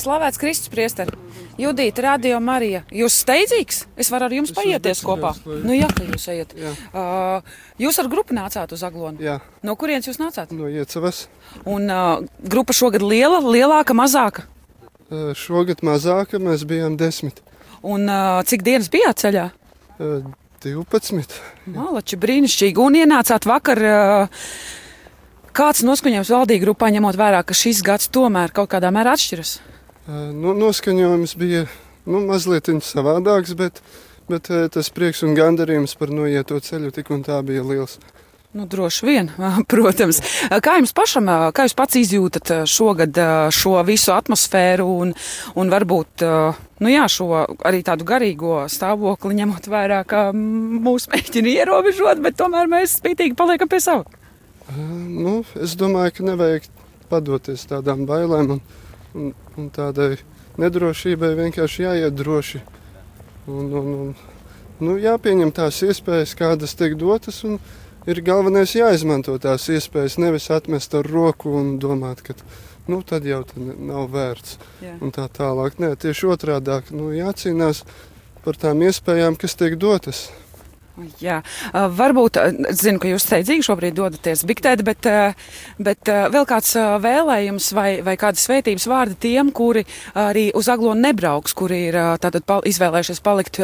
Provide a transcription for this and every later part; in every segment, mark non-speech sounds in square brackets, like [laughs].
Slavēts Kristus priesteri. Judita, Radio Marija. Jūs steidzīgs? Es varu ar jums Es paieties kopā. Lai- Nu jā, ka jūs ejat. Jā. Uh, jūs ar grupu nācāt uz Aglonu? Jā, No kurienes jūs nācāt? no iecavas. Un uh, grupa šogad liela, lielāka, mazāka. Uh, Šogad mazāka mēs bijām desmit. Un uh, cik dienas bijāt ceļā? Uh, 12. Malači brīnišķīgi. Un ienācāt vakar. Uh, Kāds noskaņojums valdīja grupā, ņemot vērā, ka šis gads tomēr kaut kādā mērā atšķiras? Nu, noskaņojums bija nu, mazliet savādāks, bet, bet tas prieks un gandarījums par noieto ceļu tik un tā bija liels. Nu, droši vien, [laughs] protams. Kā jums pašam, kā jūs pats izjūtat šogad šo visu atmosfēru un, un varbūt nu jā, šo arī tādu garīgo stāvokli, ņemot vērā, ka mūsu mēģina ierobežot, bet tomēr mēs spītīgi paliekam pie sava? Nu, es domāju, ka nevajag padoties tādām bailēm un, un, un tādai nedrošībai. Vienkārši jāiet droši. Un, un, un, nu, jāpieņem tās iespējas, kādas tiek dotas. un Ir galvenais jāizmanto tās iespējas, nevis atmest ar roku un domāt, ka nu, tad jau tad nav vērts. Jā. Un tā tālāk. Nē, tieši otrādi nu, jācīnās par tām iespējām, kas tiek dotas. Jā, varbūt, zinu, ka jūs steidzīgi šobrīd dodaties biktēt, bet, bet vēl kāds vēlējums vai, vai kādas svētības vārdi tiem, kuri arī uz Aglonu nebrauks, kuri ir tātad pal izvēlējušies palikt,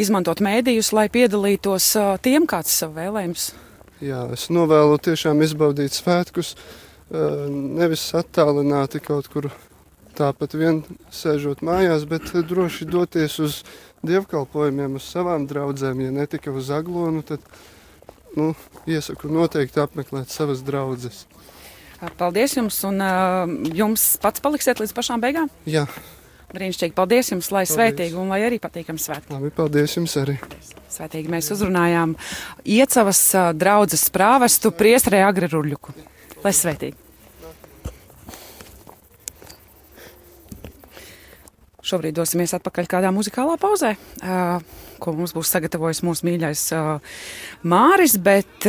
izmantot mēdījus, lai piedalītos tiem kāds savu vēlējums. Jā, es novēlu tiešām izbaudīt svētkus, nevis attālināti kaut kur tāpat vien sēžot mājās, bet droši doties uz dievkalpojumiem, uz savām draudzēm. Ja ne tikai uz aglonu, tad nu, iesaku noteikti apmeklēt savas draudzes. Paldies jums, un uh, jums pats paliksiet līdz pašām beigām. Jā, Brīnišķīgi, paldies jums, lai Paldies. svētīgi un lai arī patīkami svētki. labi, paldies jums arī. Svētīgi mēs uzrunājām Iecavas draudzes prāvestu priestrē Agri Ruļuku. Lai svētīgi! Šobrīd dosimies atpakaļ kādā muzikālā pauzē, ko mums būs sagatavojis mūsu mīļais Māris, bet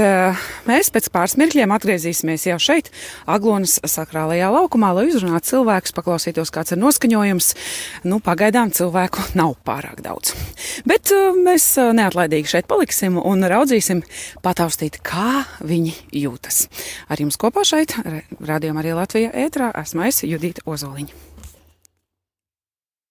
mēs pēc pāris mirkļiem atgriezīsimies jau šeit, Aglonas sakrālajā laukumā, lai uzrunātu cilvēkus, paklausītos, kāds ir noskaņojums. Nu, pagaidām cilvēku nav pārāk daudz. Bet mēs neatlaidīgi šeit paliksim un raudzīsim, pataustīt, kā viņi jūtas. Ar jums kopā šeit, rādījumā arī Latvijā ētrā, esmu es Judita Ozoliņa.